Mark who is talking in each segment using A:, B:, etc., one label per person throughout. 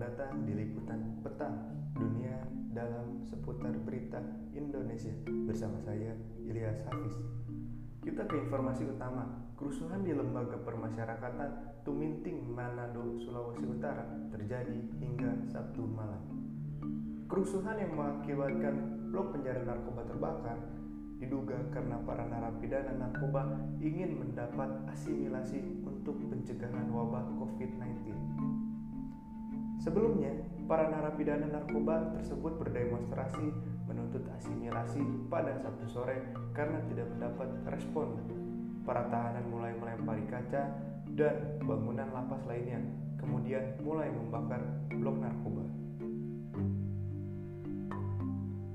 A: datang di liputan petang dunia dalam seputar berita Indonesia bersama saya Ilyas Hafiz. Kita ke informasi utama, kerusuhan di lembaga permasyarakatan Tuminting, Manado, Sulawesi Utara terjadi hingga Sabtu malam. Kerusuhan yang mengakibatkan blok penjara narkoba terbakar diduga karena para narapidana narkoba ingin mendapat asimilasi untuk pencegahan wabah COVID-19. Sebelumnya, para narapidana narkoba tersebut berdemonstrasi menuntut asimilasi pada Sabtu sore karena tidak mendapat respon. Para tahanan mulai melempari kaca dan bangunan lapas lainnya, kemudian mulai membakar blok narkoba.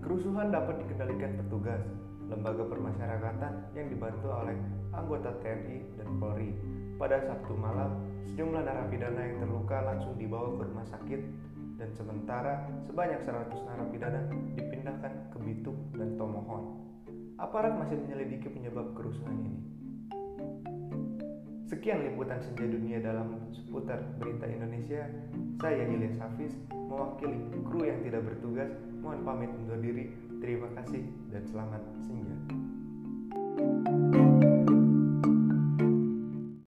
A: Kerusuhan dapat dikendalikan petugas lembaga permasyarakatan yang dibantu oleh anggota TNI dan Polri pada Sabtu malam, sejumlah narapidana yang terluka langsung dibawa ke rumah sakit dan sementara sebanyak 100 narapidana dipindahkan ke Bitung dan Tomohon. Aparat masih menyelidiki penyebab kerusuhan ini. Sekian liputan senja dunia dalam seputar berita Indonesia. Saya Ilyas Hafiz, mewakili kru yang tidak bertugas. Mohon pamit undur diri. Terima kasih dan selamat senja.